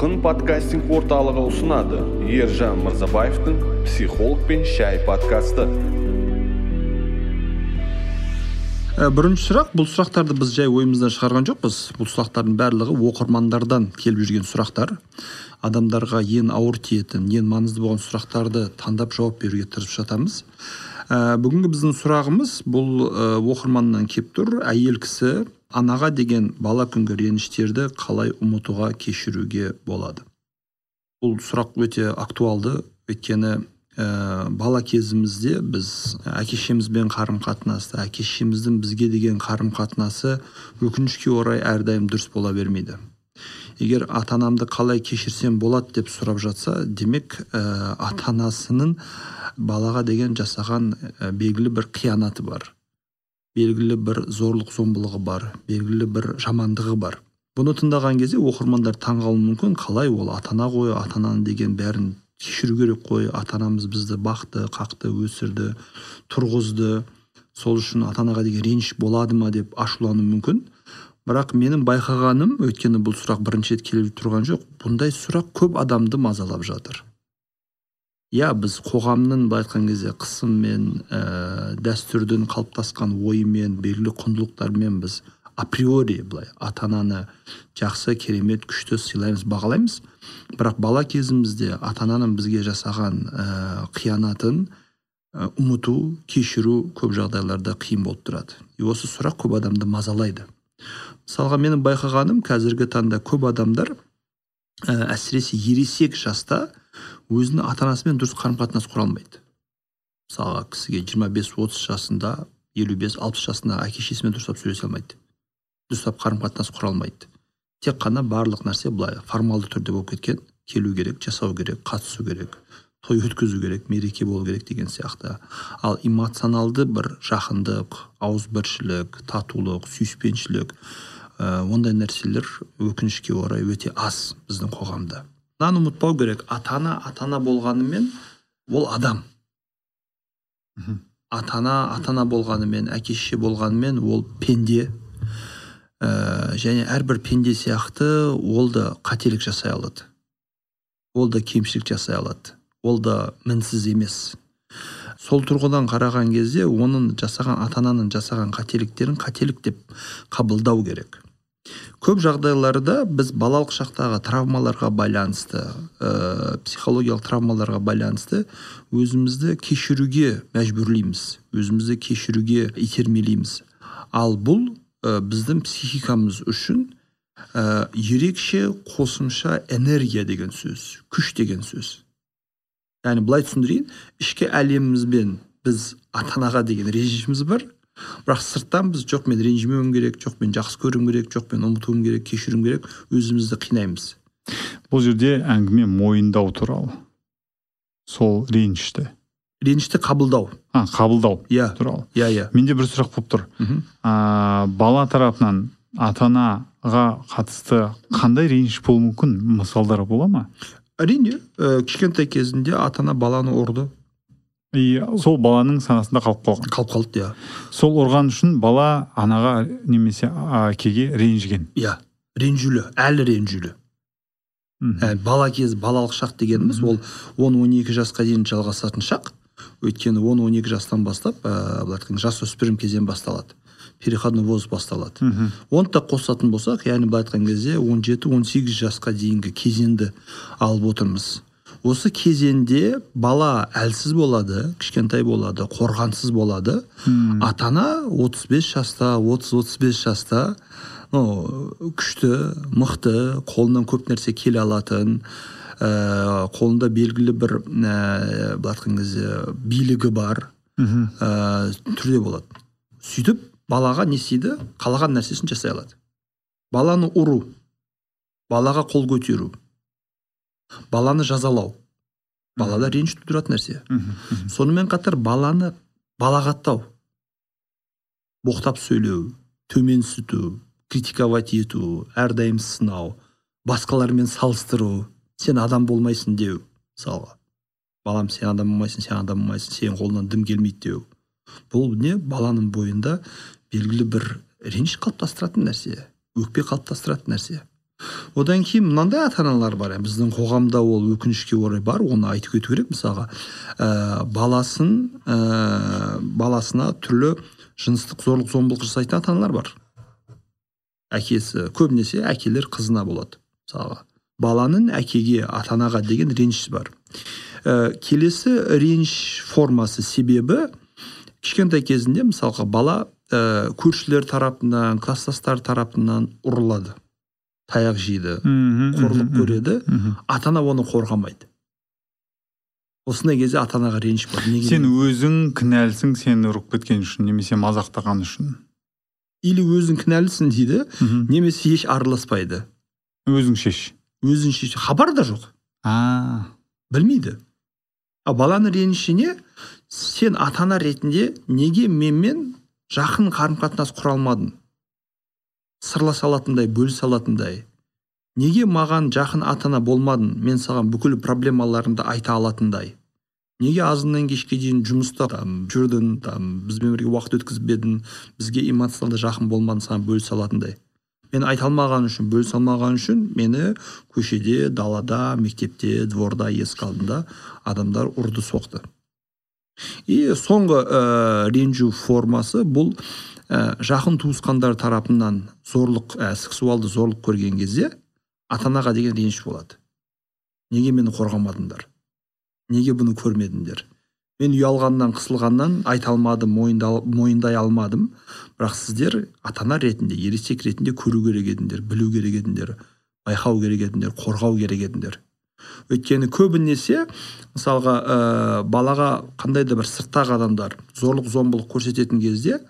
толқын подкастинг орталығы ұсынады. Ержан мырзабаевтың психолог пен шай подкасты. Ә, бірінші сұрақ. Бұл сұрақтарды біз жай ойымыздан шығарған жоқпыз. Бұл сұрақтардың барлығы оқырмандардан келіп жүрген сұрақтар. Адамдарға ең ауыр тиетін ең маңызды болған сұрақтарды таңдап жауап беруге тырысып жатамыз. Ә, бүгінгі біздің сұрағымыз бұл ә, оқырманнан келіп тұр. Әйел кісі анаға деген бала күнгі реніштерді қалай ұмытуға кешіруге болады? Бұл сұрақ өте актуалды. Өйткені ә, бала кезімізде біз әке шешемізбен қарым қатынасты әке шешеміздің бізге деген қарым қатынасы өкінішке орай әрдайым дұрыс бола бермейді. Егер ата анамды қалай кешірсем болады деп сұрап жатса демек ә, ата анасының балаға деген жасаған ә, белгілі бір қиянаты бар. Белгілі бір зорлық зомбылығы бар белгілі бір жамандығы бар. Бұны тыңдаған кезде оқырмандар таңғалуы мүмкін қалай ол ата ана ғой ата ананың деген бәрін кешіру керек қой. Ата анамыз бізді бақты қақты өсірді тұрғызды. Сол үшін ата анаға деген реніш болады ма деп ашулануы мүмкін. Бірақ менің байқағаным өйткені бұл сұрақ бірінші рет келіп тұрған жоқ бұндай сұрақ көп адамды мазалап жатыр. Иә біз қоғамның былай айтқан кезде қысыммен ә, дәстүрдің қалыптасқан ойымен белгілі құндылықтармен біз априори былай ата ананы жақсы керемет күшті сыйлаймыз бағалаймыз. Бірақ бала кезімізде ата ананың бізге жасаған ә, қиянатын ә, ұмыту кешіру көп жағдайларда қиын болып тұрады. И осы сұрақ көп адамды мазалайды. Мысалға менің байқағаным қазіргі таңда көп адамдар ә, әсіресе ересек жаста өзінің ата анасымен дұрыс қарым қатынас құра алмайды. Мысалға кісіге 25-30 жасында 55-60 жасында әке шешесімен дұрыстап сөйлесе алмайды. Дұрыстап қарым қатынас құра алмайды. Тек қана барлық нәрсе былай формалды түрде болып кеткен келу керек жасау керек қатысу керек той өткізу керек мереке болу керек деген сияқты. Ал эмоционалды бір жақындық ауызбіршілік татулық сүйіспеншілік ә, ондай нәрселер өкінішке орай өте аз біздің қоғамда. Мынаны ұмытпау керек. Ата ана ата ана болғанымен ол адам. Ата ана ата ана болғанымен әке шеше болғанымен ол пенде. Ә, және әрбір пенде сияқты ол да қателік жасай алады. Ол да кемшілік жасай алады. Ол да мінсіз емес. Сол тұрғыдан қараған кезде оның жасаған ата ананың жасаған қателіктерін қателік деп қабылдау керек. Көп жағдайларда біз балалық шақтағы травмаларға байланысты ә, психологиялық травмаларға байланысты өзімізді кешіруге мәжбүрлейміз өзімізді кешіруге итермелейміз. Ал бұл ә, біздің психикамыз үшін ә, ерекше қосымша энергия деген сөз күш деген сөз. Яғни былай түсіндірейін ішкі әлемімізбен біз ата анаға деген ренішіміз бар бірақ сырттан біз жоқ мен ренжімеуім керек жоқ мен жақсы көруім керек жоқ мен ұмытуым керек кешіруім керек өзімізді қинаймыз. Бұл жерде әңгіме мойындау туралы. Сол ренішті. Ренішті қабылдау. А қабылдау иә. туралы. Иә иә. Менде бір сұрақ болып тұр. А, бала тарапынан ата анаға қатысты қандай реніш болуы мүмкін? Мысалдар бола ма? Әрине ә, кішкентай кезінде ата ана баланы ұрды. И сол баланың санасында қалып қалған. Қалып қалды иә. Сол ұрған үшін бала анаға немесе әкеге ренжіген. Иә ренжулі әлі ренжулі. Ә, бала кез балалық шақ дегеніміз ол 10-12 жасқа дейін жалғасатын шақ. Өйткені 10-12 жастан бастап ә, былай айтқанда жасөспірім кезең басталады. Переходной возраст басталады. Оны да қосатын болсақ яғни былай айтқан кезде 17-18 жасқа дейінгі кезеңді алып отырмыз. Осы кезеңде бала әлсіз болады кішкентай болады қорғансыз болады. Hmm. ата ана 35 жаста 30-35 жаста ну, күшті мықты қолынан көп нәрсе келе алатын ә, қолында белгілі бір ә, былай айтқан кезде билігі бар ә, түрде болады. Сөйтіп балаға не істейді? Қалаған нәрсесін жасай алады. Баланы ұру балаға қол көтеру. Баланы жазалау. Балада реніш тудыратын нәрсе. Сонымен қатар баланы балағаттау. Боқтап сөйлеу төменсіту критиковать ету әрдайым сынау басқалармен салыстыру. Сен адам болмайсың деу мысалға. Балам сен адам болмайсың сен адам болмайсың сенің қолыңнан дым келмейді деу. Бұл не? Баланың бойында белгілі бір реніш қалыптастыратын нәрсе өкпе қалыптастыратын нәрсе. Одан кейін мынандай ата аналар бар yani біздің қоғамда ол өкінішке орай бар оны айтып кету керек мысалға. Ә, баласын ә, баласына түрлі жыныстық зорлық зомбылық жасайтын ата аналар бар. Әкесі көбінесе әкелер қызына болады мысалға. Баланың әкеге ата анаға деген реніші бар. Ә, келесі реніш формасы себебі кішкентай кезінде мысалға бала ә, көршілер тарапынан класстастар тарапынан ұрылады. Таяқ жейді қорлық көреді. ата ана оны қорғамайды. Осындай кезде ата анаға реніш бар. Неге сен өзің кінәлісің сені ұрып кеткен үшін немесе мазақтаған үшін. Или өзің кінәлісің дейді немесе еш араласпайды. Өзің шеш. Өзің шеш. Хабар да жоқ. А. Білмейді. А баланың реніші не? Сен ата ана ретінде неге менімен жақын қарым қатынас құра алмадың? Сырласа алатындай бөлісе алатындай неге маған жақын ата ана болмадың мен саған бүкіл проблемаларымды айта алатындай? Неге азаннан кешке дейін жұмыста там жүрдің там бізбен бірге уақыт өткізбедің бізге эмоционалды жақын болмадың саған бөлісе алатындай мен айта алмаған үшін бөлісе алмаған үшін мені көшеде далада мектепте дворда есік алдында адамдар ұрды соқты и соңғы ә, ренжу формасы бұл ә, жақын туысқандар тарапынан зорлық ә, сексуалды зорлық көрген кезде ата анаға деген реніш болады. Неге мені қорғамадыңдар? Неге бұны көрмедіңдер? Мен ұялғаннан қысылғаннан айта алмадым мойындай алмадым. Бірақ сіздер ата ана ретінде ересек ретінде көру керек едіңдер білу керек едіңдер байқау керек едіңдер қорғау керек едіңдер. Өйткені көбінесе мысалға ә, балаға қандай да бір сырттағы адамдар зорлық зомбылық көрсететін кезде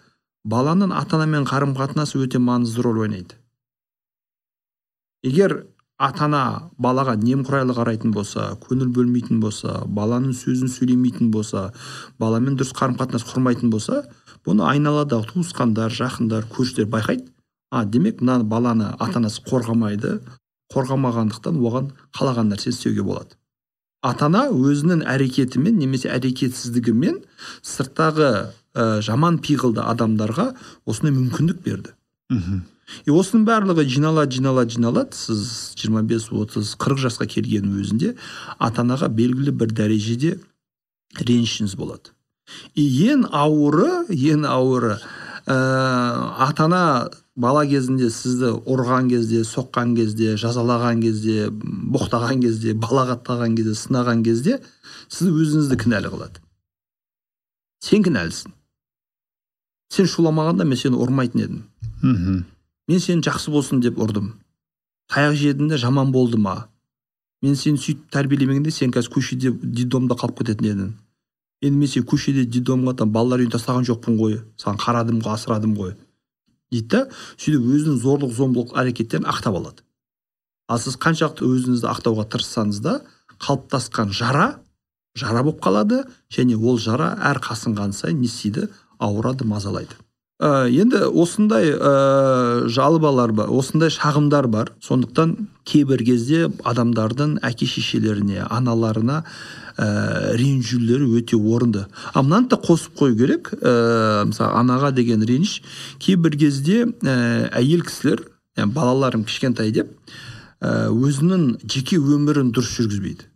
баланың ата анамен қарым қатынасы өте маңызды рөл ойнайды. Егер ата ана балаға немқұрайлы қарайтын болса көңіл бөлмейтін болса баланың сөзін сөйлемейтін болса баламен дұрыс қарым қатынас құрмайтын болса бұны айналадағы туысқандар жақындар көршілер байқайды. А демек мына баланы ата анасы қорғамайды қорғамағандықтан оған қалаған нәрсе істеуге болады. Ата ана өзінің әрекетімен немесе әрекетсіздігімен сырттағы ә, жаман пиғылды адамдарға осындай мүмкіндік берді. Мхм. И осының барлығы жиналады жиналады жиналады сіз 25 30 40 жасқа келген өзінде ата анаға белгілі бір дәрежеде ренішіңіз болады. И ең ауыры ең ауыры ә, ата ана бала кезінде сізді ұрған кезде соққан кезде жазалаған кезде боқтаған кезде балағаттаған кезде сынаған кезде сіз өзіңізді кінәлі қылады. Сен кінәлісің. Сен шуламағанда мен сені ұрмайтын едім. Мхм. Мен сені жақсы болсын деп ұрдым. Таяқ жедің де жаман болды ма? Мен сені сөйтіп тәрбиелемегенде сен қазір көшеде детдомда қалып кететін едің. Енді мен сені көшеде детдомға там балалар үйіне тастаған жоқпын ғой. Саған қарадым ғой асырадым ғой. Дейді да сөйтіп өзінің зорлық зомбылық әрекеттерін ақтап алады. Ал сіз қаншалықты өзіңізді ақтауға тырыссаңыз да қалыптасқан жара жара болып қалады және ол жара әр қасынған сайын не істейді? Ауырады мазалайды. Ә, енді осындай ә, жалобалар бар осындай шағымдар бар. Сондықтан кейбір кезде адамдардың әке шешелеріне аналарына ә, ренжулері өте орынды. А мынаны да қосып қою керек. Ә, мысалы анаға деген реніш. Кейбір кезде ә, әйел кісілер yani балаларым кішкентай деп ә, өзінің жеке өмірін дұрыс жүргізбейді.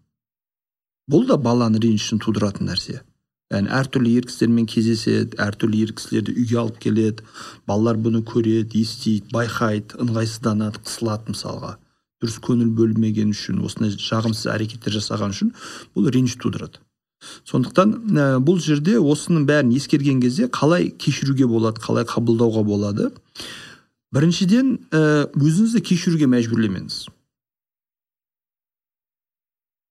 Бұл да баланың ренішін тудыратын нәрсе. Яғни әртүрлі ер кісілермен кездеседі әртүрлі ер кісілерді үйге алып келеді балалар бұны көреді естиді байқайды ыңғайсызданады қысылады мысалға дұрыс көңіл бөлмеген үшін осындай жағымсыз әрекеттер жасаған үшін бұл реніш тудырады сондықтан ә, бұл жерде осының бәрін ескерген кезде қалай кешіруге болады қалай қабылдауға болады біріншіден ә, өзіңізді кешіруге мәжбүрлемеңіз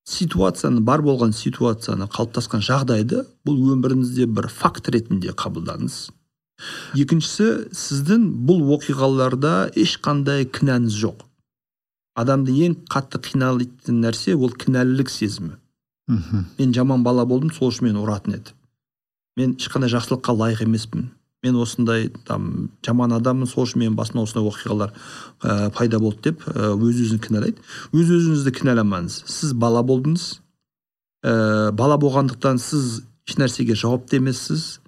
ситуацияны бар болған ситуацияны қалыптасқан жағдайды бұл өміріңізде бір факт ретінде қабылдаңыз. Екіншісі сіздің бұл оқиғаларда ешқандай кінәңіз жоқ. Адамды ең қатты қиналайтын нәрсе ол кінәлілік сезімі. Мхм. Мен жаман бала болдым сол үшін мені ұратын еді. Мен ешқандай жақсылыққа лайық емеспін. Мен осындай там жаман адаммын сол үшін менің басыма осындай оқиғалар ә, пайда болды деп өз өзін кінәлайды. Өз өзіңізді кінәламаңыз. Сіз бала болдыңыз. Ә, бала болғандықтан сіз ешнәрсеге жауапты емессіз.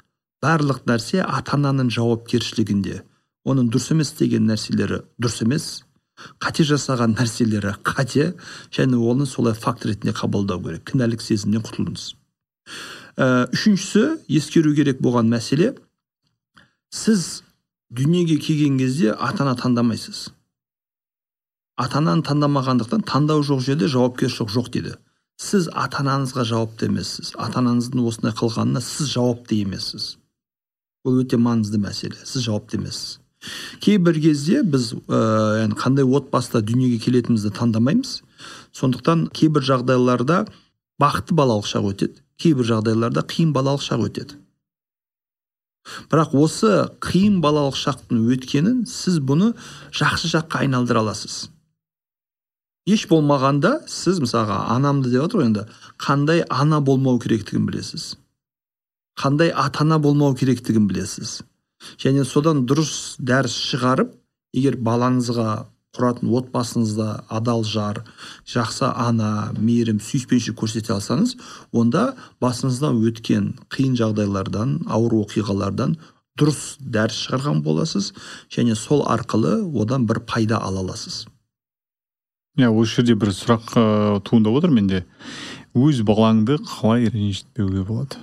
Барлық нәрсе ата ананың жауапкершілігінде. Оның дұрыс емес деген нәрселері дұрыс емес. Қате жасаған нәрселері қате. Және оны солай факт ретінде қабылдау керек. Кінәлік сезімнен құтылыңыз. Ә, үшіншісі ескеру керек болған мәселе сіз дүниеге келген кезде ата ана таңдамайсыз. Ата ананы таңдамағандықтан таңдау жоқ жерде жауапкершілік жоқ дейді. Сіз ата анаңызға жауапты емессіз ата анаңыздың осындай қылғанына сіз жауапты емессіз ол өте маңызды мәселе сіз жауапты емессіз кейбір кезде біз ә, қандай отбасыда дүниеге келетінімізді таңдамаймыз. Сондықтан кейбір жағдайларда бақытты балалық шақ өтеді кейбір жағдайларда қиын балалық шақ өтеді. Бірақ осы қиын балалық шақтың өткенін сіз бұны жақсы жаққа айналдыра аласыз. Еш болмағанда сіз мысалға анамды деп жатыр ғой енді қандай ана болмау керектігін білесіз. Қандай ата ана болмау керектігін білесіз. Және содан дұрыс дәріс шығарып егер балаңызға құратын отбасыңызда адал жар жақсы ана мейірім сүйіспеншілік көрсете алсаңыз онда басыңыздан өткен қиын жағдайлардан ауыр оқиғалардан дұрыс дәріс шығарған боласыз және сол арқылы одан бір пайда ала аласыз. Иә осы жерде бір сұрақ ә, туындап отыр менде. Өз балаңды қалай ренжітпеуге болады?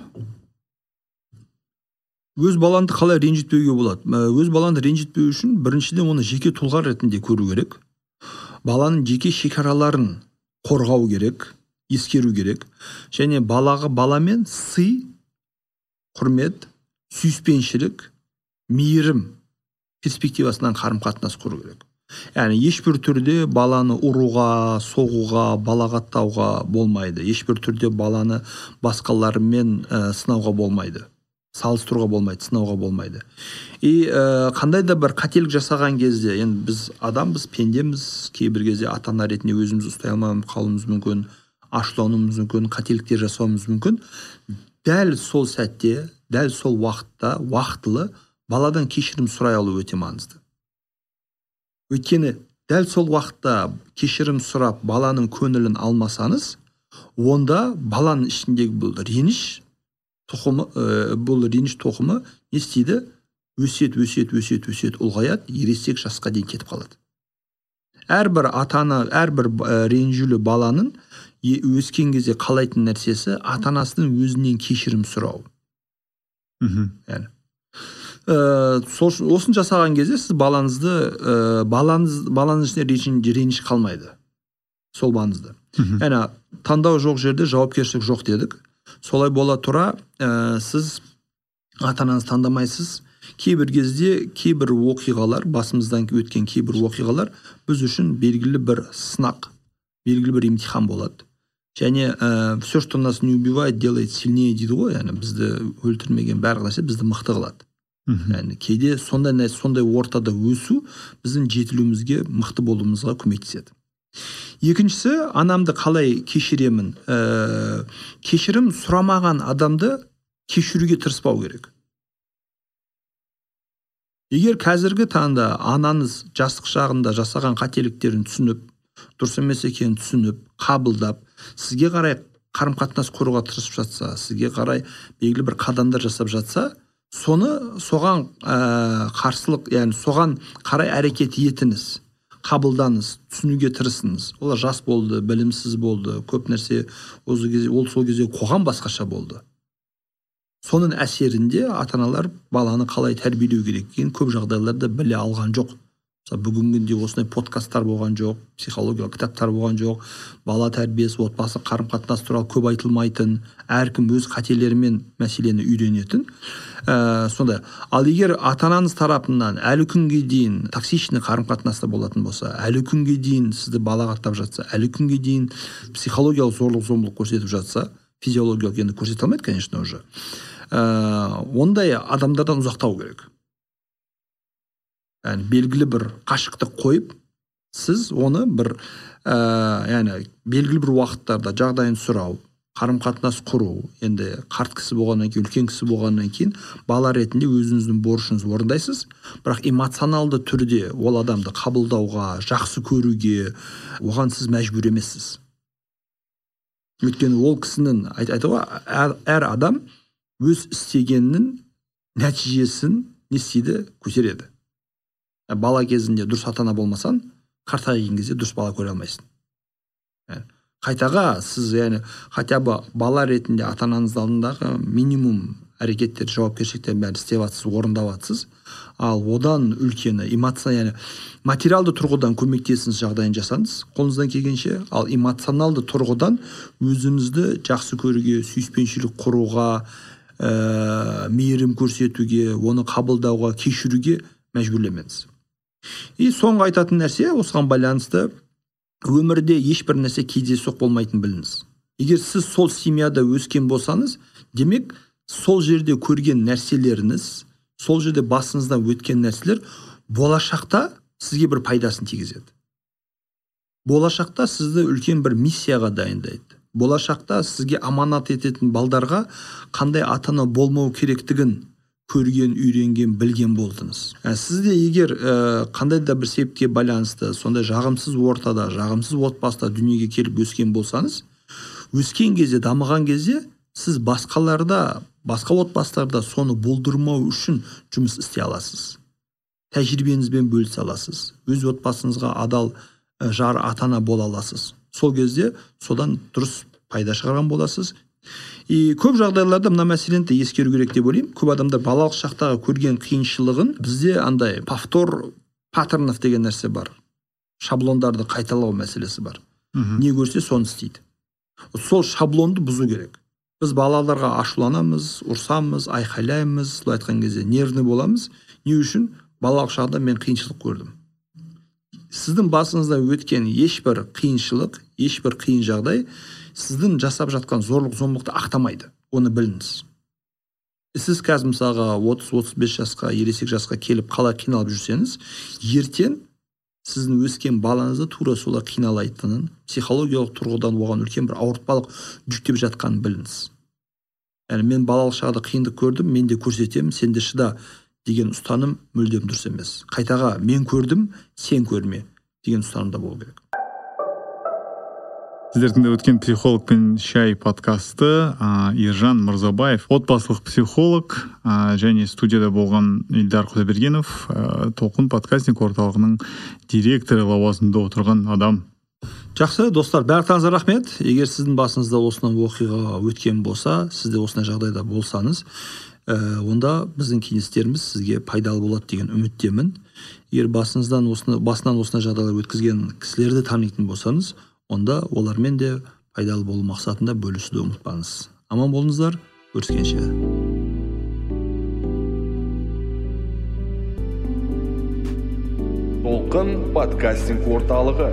Өз балаңды қалай ренжітпеуге болады? Өз балаңды ренжітпеу үшін біріншіден оны жеке тұлға ретінде көру керек. Баланың жеке шекараларын қорғау керек ескеру керек. Және балаға баламен сый құрмет сүйіспеншілік мейірім перспективасынан қарым қатынас құру керек. Яғни ешбір түрде баланы ұруға соғуға балағаттауға болмайды. Ешбір түрде баланы басқалармен ә, сынауға болмайды. Салыстыруға болмайды сынауға болмайды. И ә, қандай да бір қателік жасаған кезде енді біз адамбыз пендеміз. Кейбір кезде ата ана ретінде өзімізді ұстай алмай қалуымыз мүмкін ашулануымыз мүмкін қателіктер жасауымыз мүмкін. Дәл сол сәтте дәл сол уақытта уақытылы баладан кешірім сұрай алу өте маңызды. Өйткені дәл сол уақытта кешірім сұрап баланың көңілін алмасаңыз онда баланың ішіндегі бұл реніш тұқымы ә, бұл реніш тұқымы не істейді өсет өсет өсет өсет ұлғаяды ересек жасқа дейін кетіп қалады әрбір ата ана әрбір ә, ренжулі баланың өскен кезде қалайтын нәрсесі ата анасының өзінен кешірім сұрау мхм яғни ә, осыны жасаған кезде сіз балаңызды ә, балаңыз балаңыз ішінде реніш қалмайды сол маңызды яғни таңдау жоқ жерде жауапкершілік жоқ дедік солай бола тұра ә, сіз ата анаңызды таңдамайсыз. Кейбір кезде кейбір оқиғалар басымыздан өткен кейбір оқиғалар біз үшін белгілі бір сынақ белгілі бір емтихан болады. Және ә, все что нас не убивает делает сильнее дейді ғой яғни бізді өлтірмеген барлық нәрсе бізді мықты қылады. Яғни кейде сондай сондай ортада өсу біздің жетілуімізге мықты болуымызға көмектеседі. Екіншісі анамды қалай кешіремін? Ә, кешірім сұрамаған адамды кешіруге тырыспау керек. Егер қазіргі таңда анаңыз жастық шағында жасаған қателіктерін түсініп дұрыс емес екенін түсініп қабылдап сізге қарай қарым қатынас құруға тырысып жатса сізге қарай белгілі бір қадамдар жасап жатса соны соған ә, қарсылық яғни соған қарай әрекет етіңіз. Қабылдаңыз түсінуге тырысыңыз. Олар жас болды білімсіз болды көп нәрсе осы кезде ол сол кезде қоғам басқаша болды. Соның әсерінде ата аналар баланы қалай тәрбиелеу керек екенін көп жағдайларда біле алған жоқ. Мысалы бүгінгі күнде осындай подкасттар болған жоқ психологиялық кітаптар болған жоқ бала тәрбиесі отбасы қарым қатынасы туралы көп айтылмайтын әркім өз қателерімен мәселені үйренетін ә, сондай ал егер ата анаңыз тарапынан әлі күнге дейін токсичный қарым қатынаста болатын болса әлі күнге дейін сізді балағаттап жатса әлі күнге дейін психологиялық зорлық зомбылық көрсетіп жатса физиологиялық енді көрсете алмайды конечно уже ә, ондай адамдардан ұзақтау керек яғни белгілі бір қашықтық қойып сіз оны бір ә, яғни белгілі бір уақыттарда жағдайын сұрау қарым қатынас құру енді қарт кісі болғаннан кейін үлкен кісі болғаннан кейін бала ретінде өзіңіздің борышыңызды орындайсыз бірақ эмоционалды түрде ол адамды қабылдауға жақсы көруге оған сіз мәжбүр емессіз өйткені ол кісінің айтады ғой әр, әр адам өз істегенінің нәтижесін не істейді көтереді бала кезінде дұрыс ата ана болмасаң қартайған кезде дұрыс бала көре алмайсың. Яғни қайтаға сіз яғни хотя бы бала ретінде ата анаңыздың алдындағы минимум әрекеттер жауапкершіліктерін бәрін істеп жатсыз орындап жатсыз ал одан үлкені яғни материалды тұрғыдан көмектесіңіз жағдайын жасаңыз қолыңыздан келгенше. Ал эмоционалды тұрғыдан өзіңізді жақсы көруге сүйіспеншілік құруға ә, мейірім көрсетуге оны қабылдауға кешіруге мәжбүрлемеңіз. И соңғы айтатын нәрсе осыған байланысты өмірде ешбір нәрсе кездейсоқ болмайтынын біліңіз. Егер сіз сол семьяда өскен болсаңыз демек сол жерде көрген нәрселеріңіз сол жерде басыңыздан өткен нәрселер болашақта сізге бір пайдасын тигізеді. Болашақта сізді үлкен бір миссияға дайындайды. Болашақта сізге аманат ететін балдарға қандай ата ана болмау керектігін көрген үйренген білген болдыңыз. Ә, сіз де егер ә, қандай да бір себепке байланысты сондай жағымсыз ортада жағымсыз отбасыда дүниеге келіп өскен болсаңыз өскен кезде дамыған кезде сіз басқаларда басқа отбасыларда соны болдырмау үшін жұмыс істей аласыз. Тәжірибеңізбен бөлісе аласыз. Өз отбасыңызға адал ә, жар ата ана бола аласыз. Сол кезде содан дұрыс пайда шығарған боласыз и көп жағдайларда мына мәселені де ескеру керек деп ойлаймын. Көп адамдар балалық шақтағы көрген қиыншылығын бізде андай повтор паттернов деген нәрсе бар. Шаблондарды қайталау мәселесі бар. Не көрсе соны істейді. Сол шаблонды бұзу керек. Біз балаларға ашуланамыз ұрсамыз айқайлаймыз былай айтқан кезде нервный боламыз. Не үшін? Балалық шағда мен қиыншылық көрдім. Сіздің басыңызда өткен ешбір қиыншылық ешбір қиын жағдай сіздің жасап жатқан зорлық зомбылықты ақтамайды. Оны біліңіз. Сіз қазір мысалға отыз отыз бес жасқа ересек жасқа келіп қалай қиналып жүрсеңіз ертең сіздің өскен балаңызды тура солай қиналайтынын психологиялық тұрғыдан оған үлкен бір ауыртпалық жүктеп жатқанын біліңіз. Яғни мен балалық шағда қиындық көрдім мен де көрсетемін сен де шыда деген ұстаным мүлдем дұрыс емес. Қайтаға мен көрдім сен көрме деген ұстанымда болу керек. Сіздер тыңдап өткен психолог пен шай подкасты ә, ержан мырзабаев отбасылық психолог ә, және студияда болған ильдар құдайбергенов ә, толқын подкастинг орталығының директоры лауазымында отырған адам. Жақсы достар барлықтарыңызға рахмет. Егер сіздің басыңызда осындай оқиға өткен болса сіз де осындай жағдайда болсаңыз ә, онда біздің кеңестеріміз сізге пайдалы болады деген үміттемін. Егер басыңыздан осыны басынан осындай жағдайлар өткізген кісілерді танитын болсаңыз онда олармен де пайдалы болу мақсатында бөлісуді ұмытпаңыз. Аман болыңыздар көріскенше толқын подкастинг орталығы.